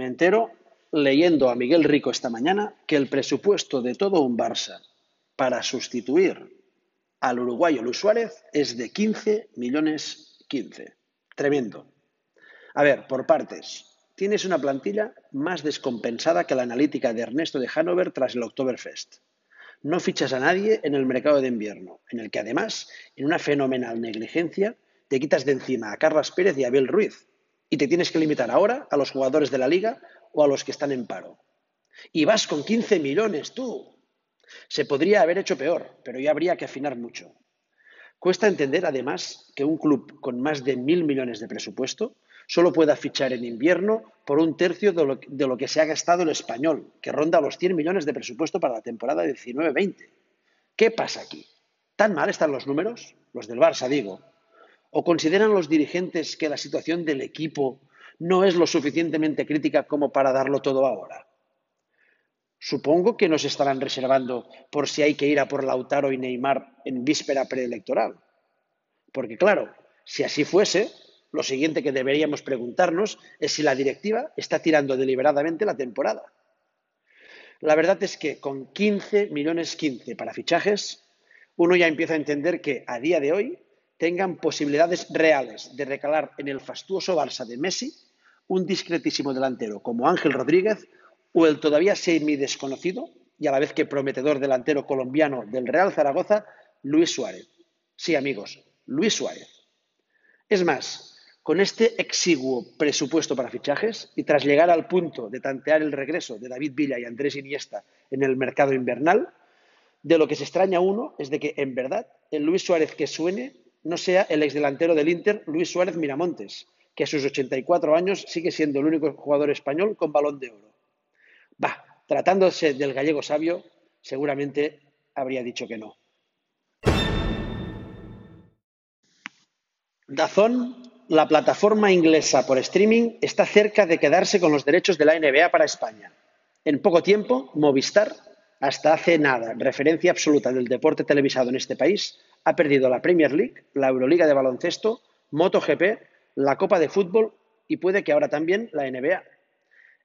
Me entero leyendo a Miguel Rico esta mañana que el presupuesto de todo un Barça para sustituir al uruguayo Luis Suárez es de 15 millones 15. Tremendo. A ver, por partes. Tienes una plantilla más descompensada que la analítica de Ernesto de Hanover tras el Oktoberfest. No fichas a nadie en el mercado de invierno, en el que además, en una fenomenal negligencia, te quitas de encima a Carlos Pérez y a Abel Ruiz, y te tienes que limitar ahora a los jugadores de la liga o a los que están en paro. Y vas con 15 millones tú. Se podría haber hecho peor, pero ya habría que afinar mucho. Cuesta entender, además, que un club con más de mil millones de presupuesto solo pueda fichar en invierno por un tercio de lo, que se ha gastado el español, que ronda los 100 millones de presupuesto para la temporada 19-20. ¿Qué pasa aquí? ¿Tan mal están los números? Los del Barça, digo. ¿O consideran los dirigentes que la situación del equipo no es lo suficientemente crítica como para darlo todo ahora? Supongo que nos estarán reservando por si hay que ir a por Lautaro y Neymar en víspera preelectoral. Porque claro, si así fuese, lo siguiente que deberíamos preguntarnos es si la directiva está tirando deliberadamente la temporada. La verdad es que con 15 millones 15 para fichajes, uno ya empieza a entender que a día de hoy tengan posibilidades reales de recalar en el fastuoso Barça de Messi un discretísimo delantero como Ángel Rodríguez o el todavía semi desconocido y a la vez que prometedor delantero colombiano del Real Zaragoza, Luis Suárez. Sí, amigos, Luis Suárez. Es más, con este exiguo presupuesto para fichajes y tras llegar al punto de tantear el regreso de David Villa y Andrés Iniesta en el mercado invernal, de lo que se extraña uno es de que, en verdad, el Luis Suárez que suene no sea el exdelantero del Inter, Luis Suárez Miramontes, que a sus 84 años sigue siendo el único jugador español con balón de oro. Va, tratándose del gallego sabio, seguramente habría dicho que no. Dazón, la plataforma inglesa por streaming, está cerca de quedarse con los derechos de la NBA para España. En poco tiempo, Movistar, hasta hace nada, referencia absoluta del deporte televisado en este país, ha perdido la Premier League, la Euroliga de baloncesto, MotoGP, la Copa de Fútbol y puede que ahora también la NBA.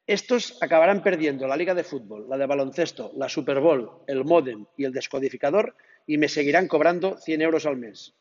Estos acabarán perdiendo la Liga de Fútbol, la de baloncesto, la Super Bowl, el modem y el descodificador y me seguirán cobrando 100 euros al mes.